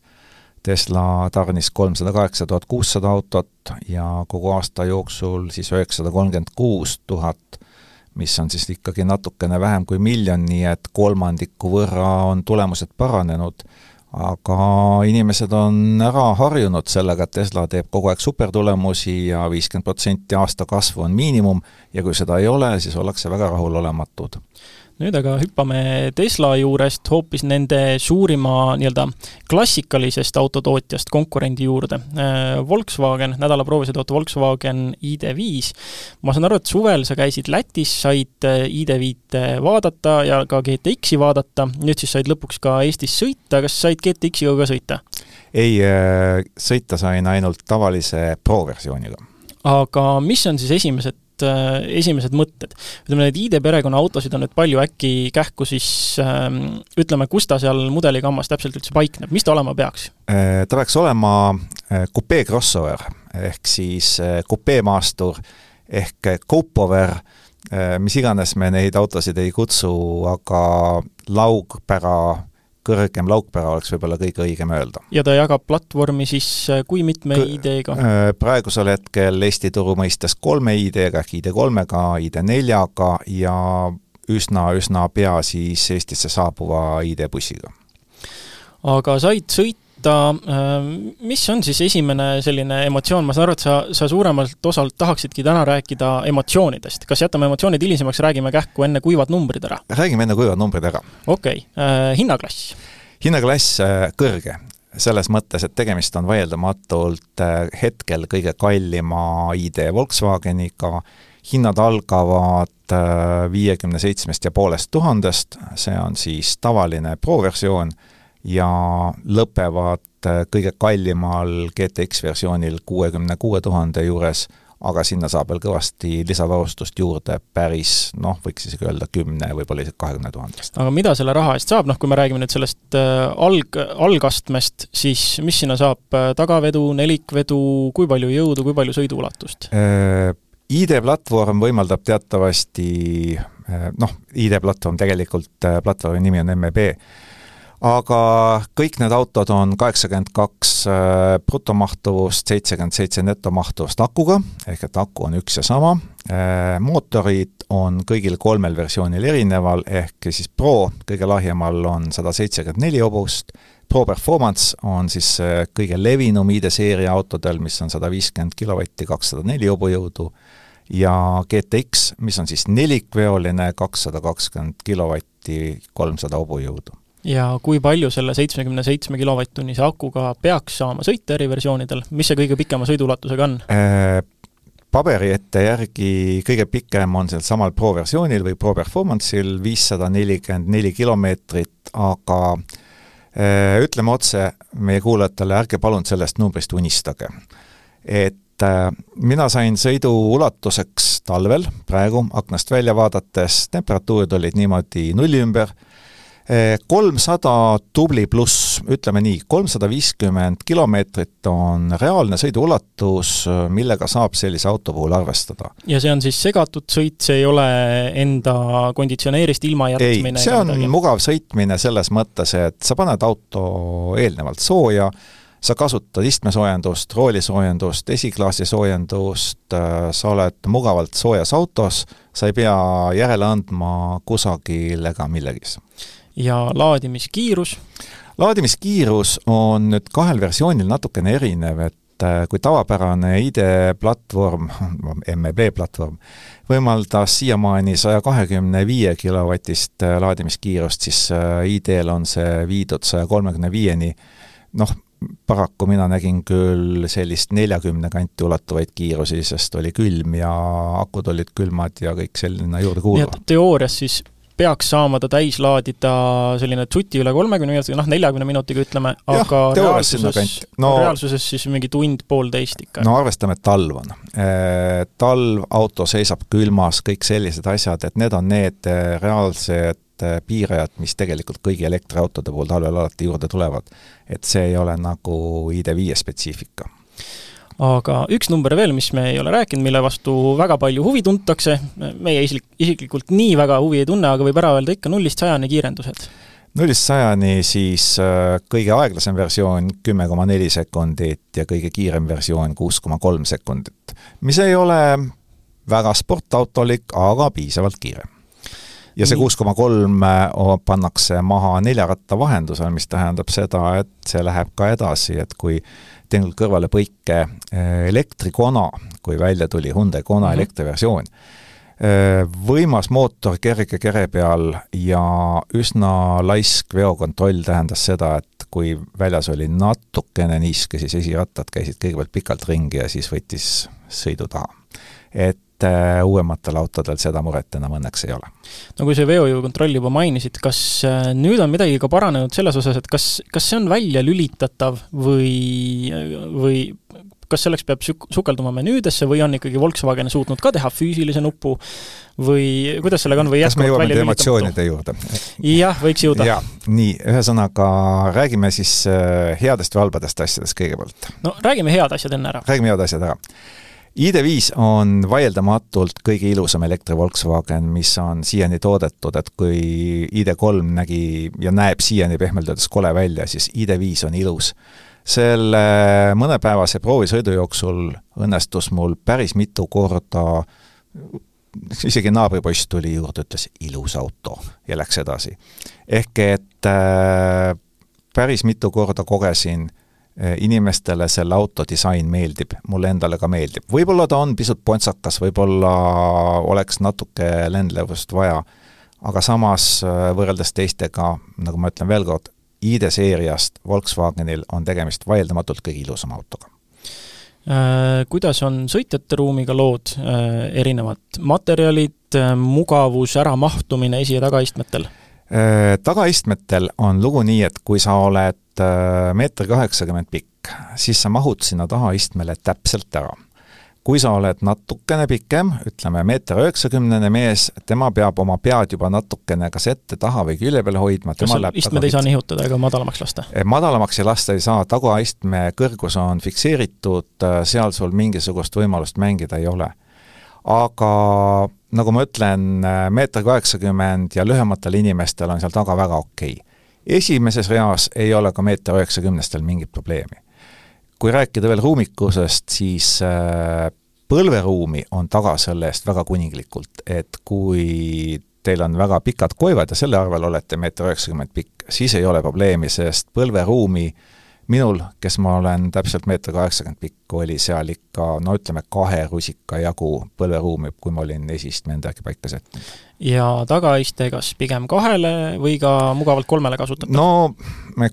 B: Tesla tarnis kolmsada kaheksa tuhat kuussada autot ja kogu aasta jooksul siis üheksasada kolmkümmend kuus tuhat, mis on siis ikkagi natukene vähem kui miljon, nii et kolmandiku võrra on tulemused paranenud aga inimesed on ära harjunud sellega, et Tesla teeb kogu aeg supertulemusi ja viiskümmend protsenti aasta kasvu on miinimum. Ja kui seda ei ole, siis ollakse väga rahulolematud
A: nüüd aga hüppame Tesla juurest hoopis nende suurima nii-öelda klassikalisest autotootjast konkurendi juurde. Äh, Volkswagen, nädala proovisõiduauto Volkswagen ID5. ma saan aru, et suvel sa käisid Lätis, said äh, ID5-e vaadata ja ka GTX-i vaadata, nüüd siis said lõpuks ka Eestis sõita, kas said GTX-iga ka sõita?
B: ei, äh, sõita sain ainult tavalise Pro versiooniga
A: aga mis on siis esimesed esimesed, äh, esimesed mõtted? ütleme, neid ID perekonna autosid on nüüd palju, äkki kähku siis ähm, ütleme, kus ta seal mudeligammas täpselt üldse paikneb, mis ta olema peaks?
B: Äh, ta peaks olema kupee äh, crossover ehk siis kupeemaastur ehk coupover, mis iganes me neid autosid ei kutsu, aga laugpära kõrgem laukpära oleks võib-olla kõige õigem öelda.
A: ja ta jagab platvormi siis kui mitme ID-ga?
B: Äh, praegusel hetkel Eesti turu mõistes kolme ID-ga ehk ID3-ga, ID4-ga ja üsna, üsna pea siis Eestisse saabuva ID-bussiga.
A: aga said sõita võtta, ähm, mis on siis esimene selline emotsioon, ma saan aru, et sa, sa suuremalt osalt tahaksidki täna rääkida emotsioonidest. kas jätame emotsioonid hilisemaks, räägime kähku enne kuivad numbrid ära?
B: räägime enne kuivad numbrid ära.
A: okei okay., äh, hinnaklass?
B: hinnaklass äh, kõrge, selles mõttes, et tegemist on vaieldamatult äh, hetkel kõige kallima ID Volkswageniga, hinnad algavad viiekümne seitsmest ja poolest tuhandest, see on siis tavaline Pro versioon ja lõpevad äh, kõige kallimal GTX versioonil kuuekümne kuue tuhande juures, aga sinna saab veel kõvasti lisavarustust juurde, päris noh, võiks isegi öelda kümne, võib-olla isegi kahekümne tuhandest.
A: aga mida selle raha eest saab, noh kui me räägime nüüd sellest äh, alg, algastmest, siis mis sinna saab, äh, tagavedu, nelikvedu, kui palju jõudu, kui palju sõiduulatust?
B: ID-platvorm võimaldab teatavasti noh, ID-platvorm tegelikult, platvormi nimi on MEB, aga kõik need autod on kaheksakümmend kaks äh, brutomahtuvust, seitsekümmend seitse netomahtuvust akuga, ehk et aku on üks ja sama, äh, mootorid on kõigil kolmel versioonil erineval, ehk siis Pro kõige lahjemal on sada seitsekümmend neli hobust, Pro Performance on siis äh, kõige levinum ID-seeria autodel, mis on sada viiskümmend kilovatti, kakssada neli hobujõudu, ja GTX, mis on siis nelikveoline, kakssada kakskümmend kilovatti, kolmsada hobujõudu
A: ja kui palju selle seitsmekümne seitsme kilovatt-tunnise akuga peaks saama sõita eriversioonidel, mis see kõige pikema sõiduulatusega on äh,?
B: paberiette järgi kõige pikem on sel samal Pro versioonil või Pro Performance'il viissada nelikümmend neli kilomeetrit, aga äh, ütleme otse meie kuulajatele, ärge palun sellest numbrist unistage. et äh, mina sain sõidu ulatuseks talvel, praegu aknast välja vaadates, temperatuurid olid niimoodi nulli ümber kolmsada tubli pluss, ütleme nii, kolmsada viiskümmend kilomeetrit on reaalne sõiduulatus, millega saab sellise auto puhul arvestada.
A: ja see on siis segatud sõit, see ei ole enda konditsioneerist ilma jätmine?
B: ei, see on midagi. mugav sõitmine selles mõttes, et sa paned auto eelnevalt sooja, sa kasutad istmesoojendust, roolisoojendust, esiklaasi soojendust, sa oled mugavalt soojas autos, sa ei pea järele andma kusagil ega millegis
A: ja laadimiskiirus?
B: laadimiskiirus on nüüd kahel versioonil natukene erinev, et äh, kui tavapärane ID-platvorm, MEB platvorm, võimaldas siiamaani saja kahekümne viie kilovatist äh, laadimiskiirust, siis ID-l on see viidud saja kolmekümne viieni, noh, paraku mina nägin küll sellist neljakümne kanti ulatuvaid kiirusi, sest oli külm ja akud olid külmad ja kõik selline juurde kuuluv. nii
A: et teoorias siis peaks saama ta täis laadida selline tsuti üle kolmekümne minutiga, noh, neljakümne minutiga ütleme, aga reaalsuses, no, reaalsuses siis mingi tund-poolteist ikka.
B: no arvestame, et talv on. Talv, auto seisab külmas, kõik sellised asjad, et need on need reaalsed piirajad, mis tegelikult kõigi elektriautode puhul talvel alati juurde tulevad. et see ei ole nagu ID5 spetsiifika
A: aga üks number veel, mis me ei ole rääkinud, mille vastu väga palju huvi tuntakse, meie isik, isiklikult nii väga huvi ei tunne, aga võib ära öelda ikka nullist sajani kiirendused.
B: nullist sajani siis äh, kõige aeglasem versioon kümme koma neli sekundit ja kõige kiirem versioon kuus koma kolm sekundit. mis ei ole väga sportautolik, aga piisavalt kiire ja see kuus koma kolm äh, pannakse maha neljaratta vahendusel, mis tähendab seda, et see läheb ka edasi, et kui teinud kõrvale põike äh, elektrikona, kui välja tuli Hyundai Kona mm -hmm. elektriversioon. Äh, võimas mootor kerge kere peal ja üsna laisk veokontroll tähendas seda, et kui väljas oli natukene niiske, siis esirattad käisid kõigepealt pikalt ringi ja siis võttis sõidu taha. et et uuematel autodel seda muret enam õnneks ei ole.
A: no kui sa veojõukontrolli juba mainisid, kas äh, nüüd on midagi ka paranenud selles osas, et kas, kas see on välja lülitatav või, või kas selleks peab suk-, sukelduma menüüdesse või on ikkagi Volkswagen suutnud ka teha füüsilise nupu või kuidas sellega on või
B: kas me jõuame nüüd emotsioonide juurde?
A: jah, võiks jõuda.
B: jaa, nii, ühesõnaga räägime siis äh, headest või halbadest asjadest kõigepealt.
A: no räägime head asjad enne ära.
B: räägime head asjad ära ID5 on vaieldamatult kõige ilusam elektri Volkswagen, mis on siiani toodetud, et kui ID3 nägi ja näeb siiani pehmelt öeldes kole välja, siis ID5 on ilus. selle mõnepäevase proovisõidu jooksul õnnestus mul päris mitu korda isegi naabripoiss tuli juurde, ütles ilus auto ja läks edasi. ehk et äh, päris mitu korda kogesin inimestele selle auto disain meeldib, mulle endale ka meeldib. võib-olla ta on pisut pontsakas, võib-olla oleks natuke lendlevust vaja, aga samas eh, võrreldes teistega, nagu ma ütlen veel kord, ID-seeriast Volkswagenil on tegemist vaieldamatult kõige ilusama autoga
A: äh, Kuidas on sõitjate ruumiga lood, erinevad materjalid, mugavus, äramahtumine esi- ja tagaistmetel?
B: Tagaistmetel on lugu nii, et kui sa oled meeter kaheksakümmend pikk, siis sa mahud sinna tahaistmele täpselt ära. kui sa oled natukene pikem, ütleme meeter üheksakümnene mees, tema peab oma pead juba natukene kas ette, taha või külje peal hoidma,
A: kas seal istmed ei saa nihutada ega madalamaks lasta?
B: Eh, madalamaks ei lasta ei saa, tagaistme kõrgus on fikseeritud, äh, seal sul mingisugust võimalust mängida ei ole. aga nagu ma ütlen, äh, meeter kaheksakümmend ja lühematel inimestel on seal taga väga okei okay esimeses reas ei ole ka meeter üheksakümnestel mingit probleemi. kui rääkida veel ruumikusest, siis äh, põlveruumi on taga selle eest väga kuninglikult, et kui teil on väga pikad koivad ja selle arvel olete meeter üheksakümmend pikk, siis ei ole probleemi, sest põlveruumi minul, kes ma olen täpselt meeter kaheksakümmend pikk, oli seal ikka no ütleme, kahe rusika jagu põlveruumi, kui ma olin esistme endagi paika sättinud
A: ja tagaiste kas pigem kahele või ka mugavalt kolmele kasutatav?
B: no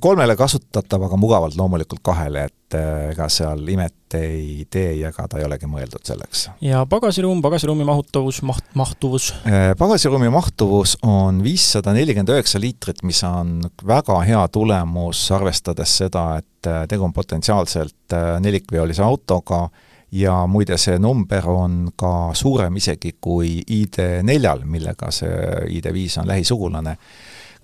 B: kolmele kasutatav, aga mugavalt loomulikult kahele, et äh, ega seal imet ei tee ja ega ta ei olegi mõeldud selleks.
A: ja pagasiruum, pagasiruumi mahutavus, maht, mahtuvus?
B: Äh, pagasiruumi mahtuvus on viissada nelikümmend üheksa liitrit, mis on väga hea tulemus, arvestades seda, et äh, tegu on potentsiaalselt nelikveolise autoga, ja muide, see number on ka suurem isegi kui ID4-l, millega see ID5 on lähisugulane.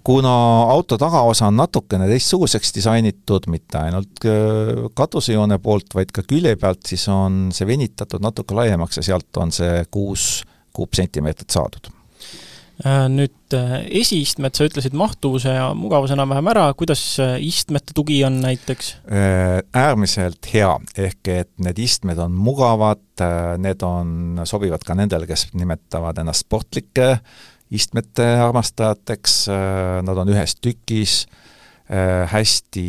B: kuna auto tagaosa on natukene teistsuguseks disainitud, mitte ainult äh, katusejoone poolt, vaid ka külje pealt, siis on see venitatud natuke laiemaks ja sealt on see kuus kuupsentimeetrit saadud
A: nüüd äh, esiistmed, sa ütlesid mahtuvuse ja mugavuse enam-vähem ära, kuidas äh, istmete tugi on näiteks?
B: Äärmiselt hea, ehk et need istmed on mugavad, need on, sobivad ka nendele, kes nimetavad ennast sportlike istmete armastajateks, nad on ühes tükis, hästi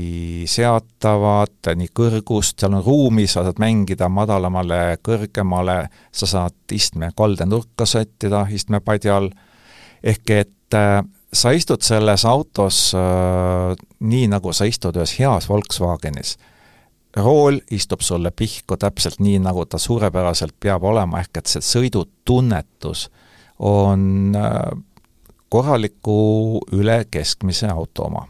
B: seatavad, nii kõrgust, seal on ruumi, sa saad mängida madalamale, kõrgemale, sa saad istme kaldenurka sättida istmepadjal, ehk et äh, sa istud selles autos äh, nii, nagu sa istud ühes heas Volkswagenis. rool istub sulle pihku täpselt nii, nagu ta suurepäraselt peab olema, ehk et see sõidutunnetus on äh, korraliku üle keskmise auto oma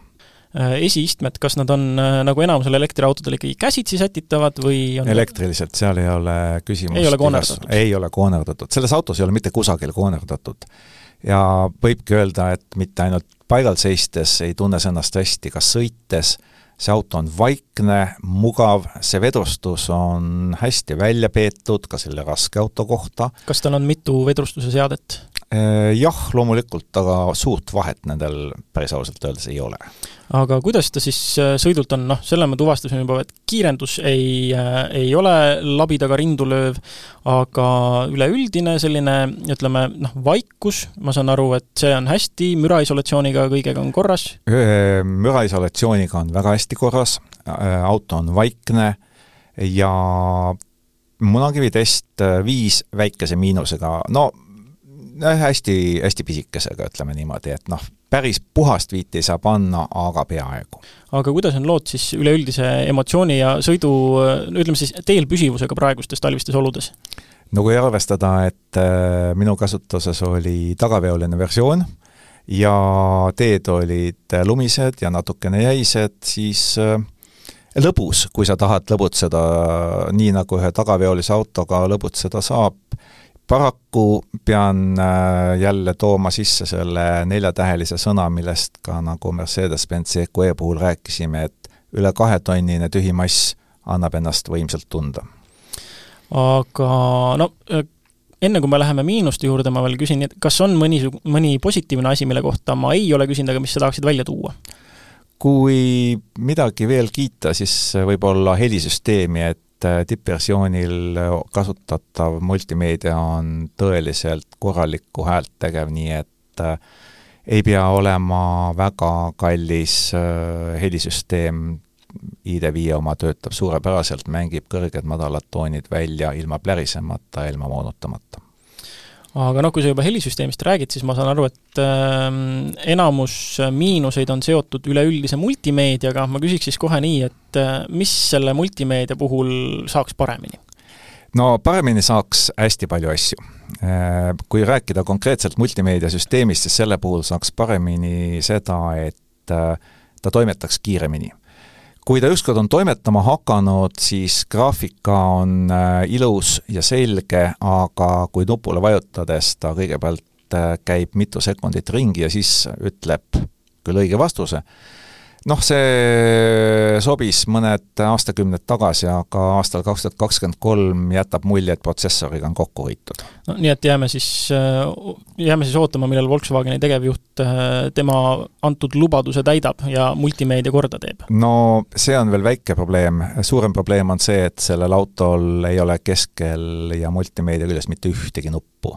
A: esiistmed, kas nad on nagu enamusel elektriautodel ikkagi käsitsi sätitavad või on
B: elektriliselt, seal ei ole küsimust
A: ei ole koonerdatud?
B: ei ole koonerdatud, selles autos ei ole mitte kusagil koonerdatud ja võibki öelda, et mitte ainult paigal seistes ei tunne sa ennast hästi, ka sõites, see auto on vaikne, mugav, see vedrustus on hästi välja peetud ka selle raske auto kohta.
A: kas tal on mitu vedrustuse seadet?
B: Äh, jah, loomulikult, aga suurt vahet nendel päris ausalt öeldes ei ole.
A: Aga kuidas ta siis äh, sõidult on, noh, selle me tuvastasime juba, et kiirendus ei, äh, ei ole labidaga rindu lööv, aga üleüldine selline, ütleme, noh, vaikus, ma saan aru, et see on hästi, müraisolatsiooniga kõigega on korras?
B: Müraisolatsiooniga on väga hästi korras, auto on vaikne ja munakivi test viis väikese miinusega, no hästi, hästi pisikesega, ütleme niimoodi, et noh, päris puhast viiti ei saa panna, aga peaaegu.
A: aga kuidas on lood siis üleüldise emotsiooni ja sõidu, ütleme siis teel püsivusega praegustes talvistes oludes?
B: no kui arvestada, et äh, minu kasutuses oli tagaveoline versioon ja teed olid lumised ja natukene jäised, siis äh, lõbus, kui sa tahad lõbutseda nii, nagu ühe tagaveolise autoga lõbutseda saab, paraku pean äh, jälle tooma sisse selle neljatähelise sõna, millest ka nagu Mercedes-Benz EQE puhul rääkisime, et üle kahetonnine tühimass annab ennast võimsalt tunda.
A: aga no äh, enne kui me läheme miinuste juurde, ma veel küsin, et kas on mõni, mõni positiivne asi, mille kohta ma ei ole küsinud, aga mis sa tahaksid välja tuua?
B: kui midagi veel kiita, siis võib-olla helisüsteemi, et et äh, tippversioonil kasutatav multimeedia on tõeliselt korralikku häält tegev, nii et äh, ei pea olema väga kallis äh, helisüsteem, ID5 oma töötab suurepäraselt, mängib kõrged-madalad toonid välja ilma plärisemata, ilma moonutamata
A: aga noh, kui sa juba helisüsteemist räägid, siis ma saan aru, et äh, enamus miinuseid on seotud üleüldise multimeediaga, ma küsiks siis kohe nii, et äh, mis selle multimeedia puhul saaks paremini?
B: no paremini saaks hästi palju asju. Äh, kui rääkida konkreetselt multimeediasüsteemist, siis selle puhul saaks paremini seda, et äh, ta toimetaks kiiremini kui ta ükskord on toimetama hakanud, siis graafika on äh, ilus ja selge, aga kui nupule vajutades ta kõigepealt äh, käib mitu sekundit ringi ja siis ütleb küll õige vastuse, noh, see sobis mõned aastakümned tagasi, aga aastal kaks tuhat kakskümmend kolm jätab mulje, et protsessoriga on kokku hoitud.
A: no nii et jääme siis, jääme siis ootama, millal Volkswageni tegevjuht tema antud lubaduse täidab ja multimeedia korda teeb?
B: no see on veel väike probleem, suurem probleem on see, et sellel autol ei ole keskel ja multimeedia küljes mitte ühtegi nuppu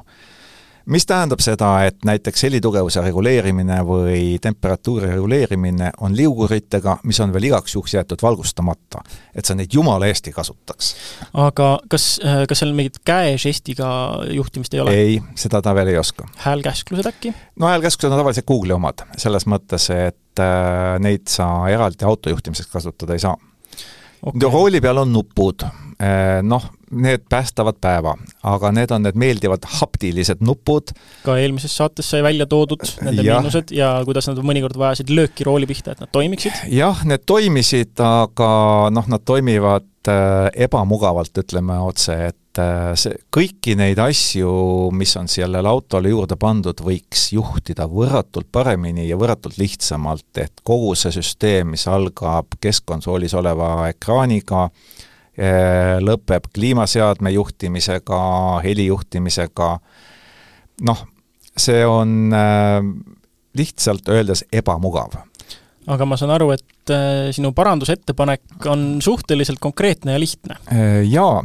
B: mis tähendab seda, et näiteks helitugevuse reguleerimine või temperatuuri reguleerimine on liuguritega, mis on veel igaks juhuks jäetud valgustamata. et sa neid jumala eest ei kasutaks.
A: aga kas, äh, kas seal mingit käežestiga juhtimist ei ole?
B: ei, seda ta veel ei oska.
A: häälkäsklused äkki?
B: no häälkäsklused on tavaliselt Google'i omad, selles mõttes, et äh, neid sa eraldi auto juhtimiseks kasutada ei saa okay.. rooli peal on nupud, äh, noh, need päästavad päeva, aga need on need meeldivad haptilised nupud.
A: ka eelmises saates sai välja toodud nende ja. miinused ja kuidas nad mõnikord vajasid lööki rooli pihta, et nad toimiksid?
B: jah, need toimisid, aga noh, nad toimivad äh, ebamugavalt, ütleme otse, et äh, see, kõiki neid asju, mis on sellele autole juurde pandud, võiks juhtida võrratult paremini ja võrratult lihtsamalt, et kogu see süsteem, mis algab keskkonsoolis oleva ekraaniga, Äh, lõpeb kliimaseadme juhtimisega, helijuhtimisega, noh, see on äh, lihtsalt öeldes ebamugav.
A: Aga ma saan aru, et äh, sinu parandusettepanek on suhteliselt konkreetne ja lihtne.
B: Jaa,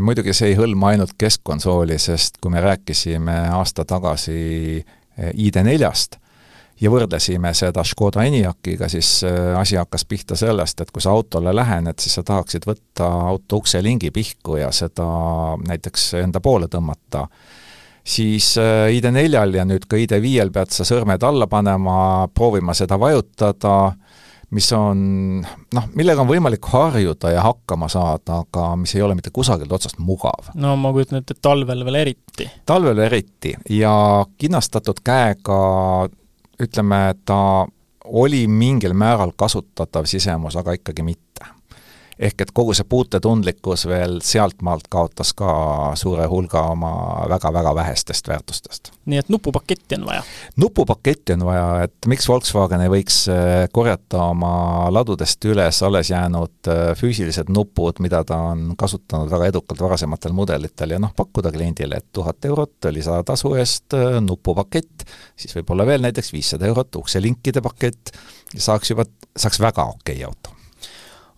B: muidugi see ei hõlma ainult keskkonsooli, sest kui me rääkisime aasta tagasi ID4-st ja võrdlesime seda Škoda Enyaq'iga, siis äh, asi hakkas pihta sellest, et kui sa autole lähened, siis sa tahaksid võtta auto ukselingi pihku ja seda näiteks enda poole tõmmata, siis äh, ID4-l ja nüüd ka ID5-l pead sa sõrmed alla panema, proovima seda vajutada, mis on noh, millega on võimalik harjuda ja hakkama saada, aga mis ei ole mitte kusagilt otsast mugav.
A: no ma kujutan ette, et talvel veel eriti.
B: talvel eriti ja kinnastatud käega ütleme, ta oli mingil määral kasutatav sisemus, aga ikkagi mitte ehk et kogu see puutetundlikkus veel sealtmaalt kaotas ka suure hulga oma väga-väga vähestest väärtustest.
A: nii et nupupaketti on vaja?
B: nupupaketti on vaja, et miks Volkswagen ei võiks äh, korjata oma ladudest üles alles jäänud äh, füüsilised nupud, mida ta on kasutanud väga edukalt varasematel mudelitel ja noh, pakkuda kliendile, et tuhat eurot lisatasu eest äh, nupupakett, siis võib-olla veel näiteks viissada eurot ukselinkide pakett, saaks juba, saaks väga okei okay auto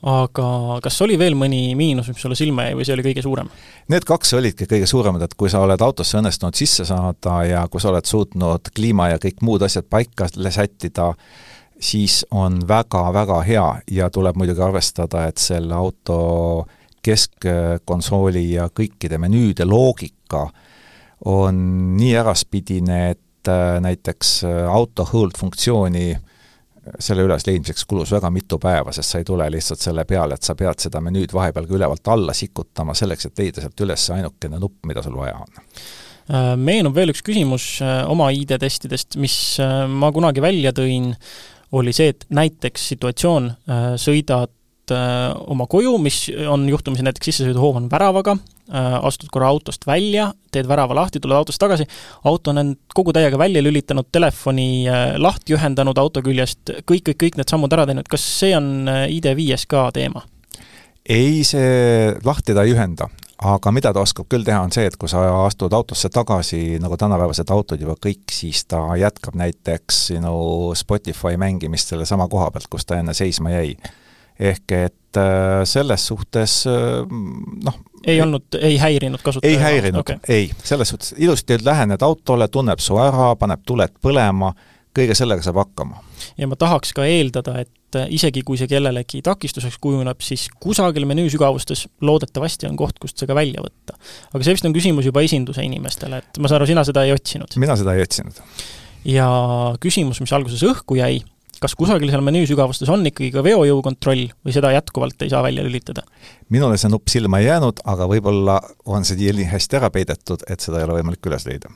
A: aga kas oli veel mõni miinus, mis sulle silma jäi või see oli kõige suurem?
B: Need kaks olidki kõige suuremad, et kui sa oled autosse õnnestunud sisse saada ja kui sa oled suutnud kliima ja kõik muud asjad paika sättida, siis on väga-väga hea ja tuleb muidugi arvestada, et selle auto keskkonsooli ja kõikide menüüde loogika on nii äraspidine, et äh, näiteks äh, auto hold funktsiooni äh, selle ülesleidmiseks kulus väga mitu päeva, sest sa ei tule lihtsalt selle peale, et sa pead seda menüüd vahepeal ka ülevalt alla sikutama, selleks et leida sealt üles ainukene nupp, mida sul vaja on.
A: Äh, meenub veel üks küsimus äh, oma ID-testidest, mis äh, ma kunagi välja tõin, oli see, et näiteks situatsioon, sõidad oma koju, mis on juhtumisi näiteks sissesõiduhoov on väravaga, astud korra autost välja, teed värava lahti, tuled autost tagasi, auto on end kogu täiega välja lülitanud, telefoni äh, lahti ühendanud auto küljest, kõik, kõik, kõik need sammud ära teinud, kas see on äh, ID5-s ka teema?
B: ei, see lahti ta ei ühenda, aga mida ta oskab küll teha, on see, et kui sa astud autosse tagasi, nagu tänapäevased autod juba kõik, siis ta jätkab näiteks sinu Spotify mängimist sellesama koha pealt, kus ta enne seisma jäi. ehk et selles suhtes noh,
A: ei olnud, ei häirinud kasutaja?
B: ei häirinud okay., ei, selles suhtes ilusti lähened autole, tunneb su ära, paneb tuled põlema, kõige sellega saab hakkama.
A: ja ma tahaks ka eeldada, et isegi kui see kellelegi takistuseks kujuneb, siis kusagil menüü sügavustes loodetavasti on koht, kust see ka välja võtta. aga see vist on küsimus juba esinduse inimestele, et ma saan aru, sina seda ei otsinud?
B: mina seda ei otsinud.
A: ja küsimus, mis alguses õhku jäi, kas kusagil seal menüü sügavustes on ikkagi ka veojõu kontroll või seda jätkuvalt ei saa välja lülitada?
B: minule see nupp silma ei jäänud, aga võib-olla on see nii hästi ära peidetud, et seda ei ole võimalik üles leida.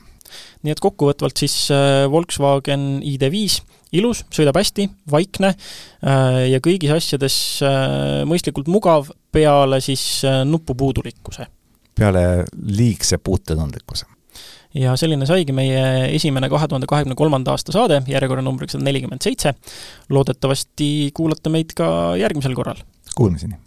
A: nii et kokkuvõtvalt siis äh, Volkswagen ID5, ilus, sõidab hästi, vaikne äh, ja kõigis asjades äh, mõistlikult mugav, peale siis nupupuudulikkuse.
B: peale liigse puutetundlikkuse
A: ja selline saigi meie esimene kahe tuhande kahekümne kolmanda aasta saade, järjekorranumbriks on nelikümmend seitse. loodetavasti kuulate meid ka järgmisel korral.
B: Kuulmiseni!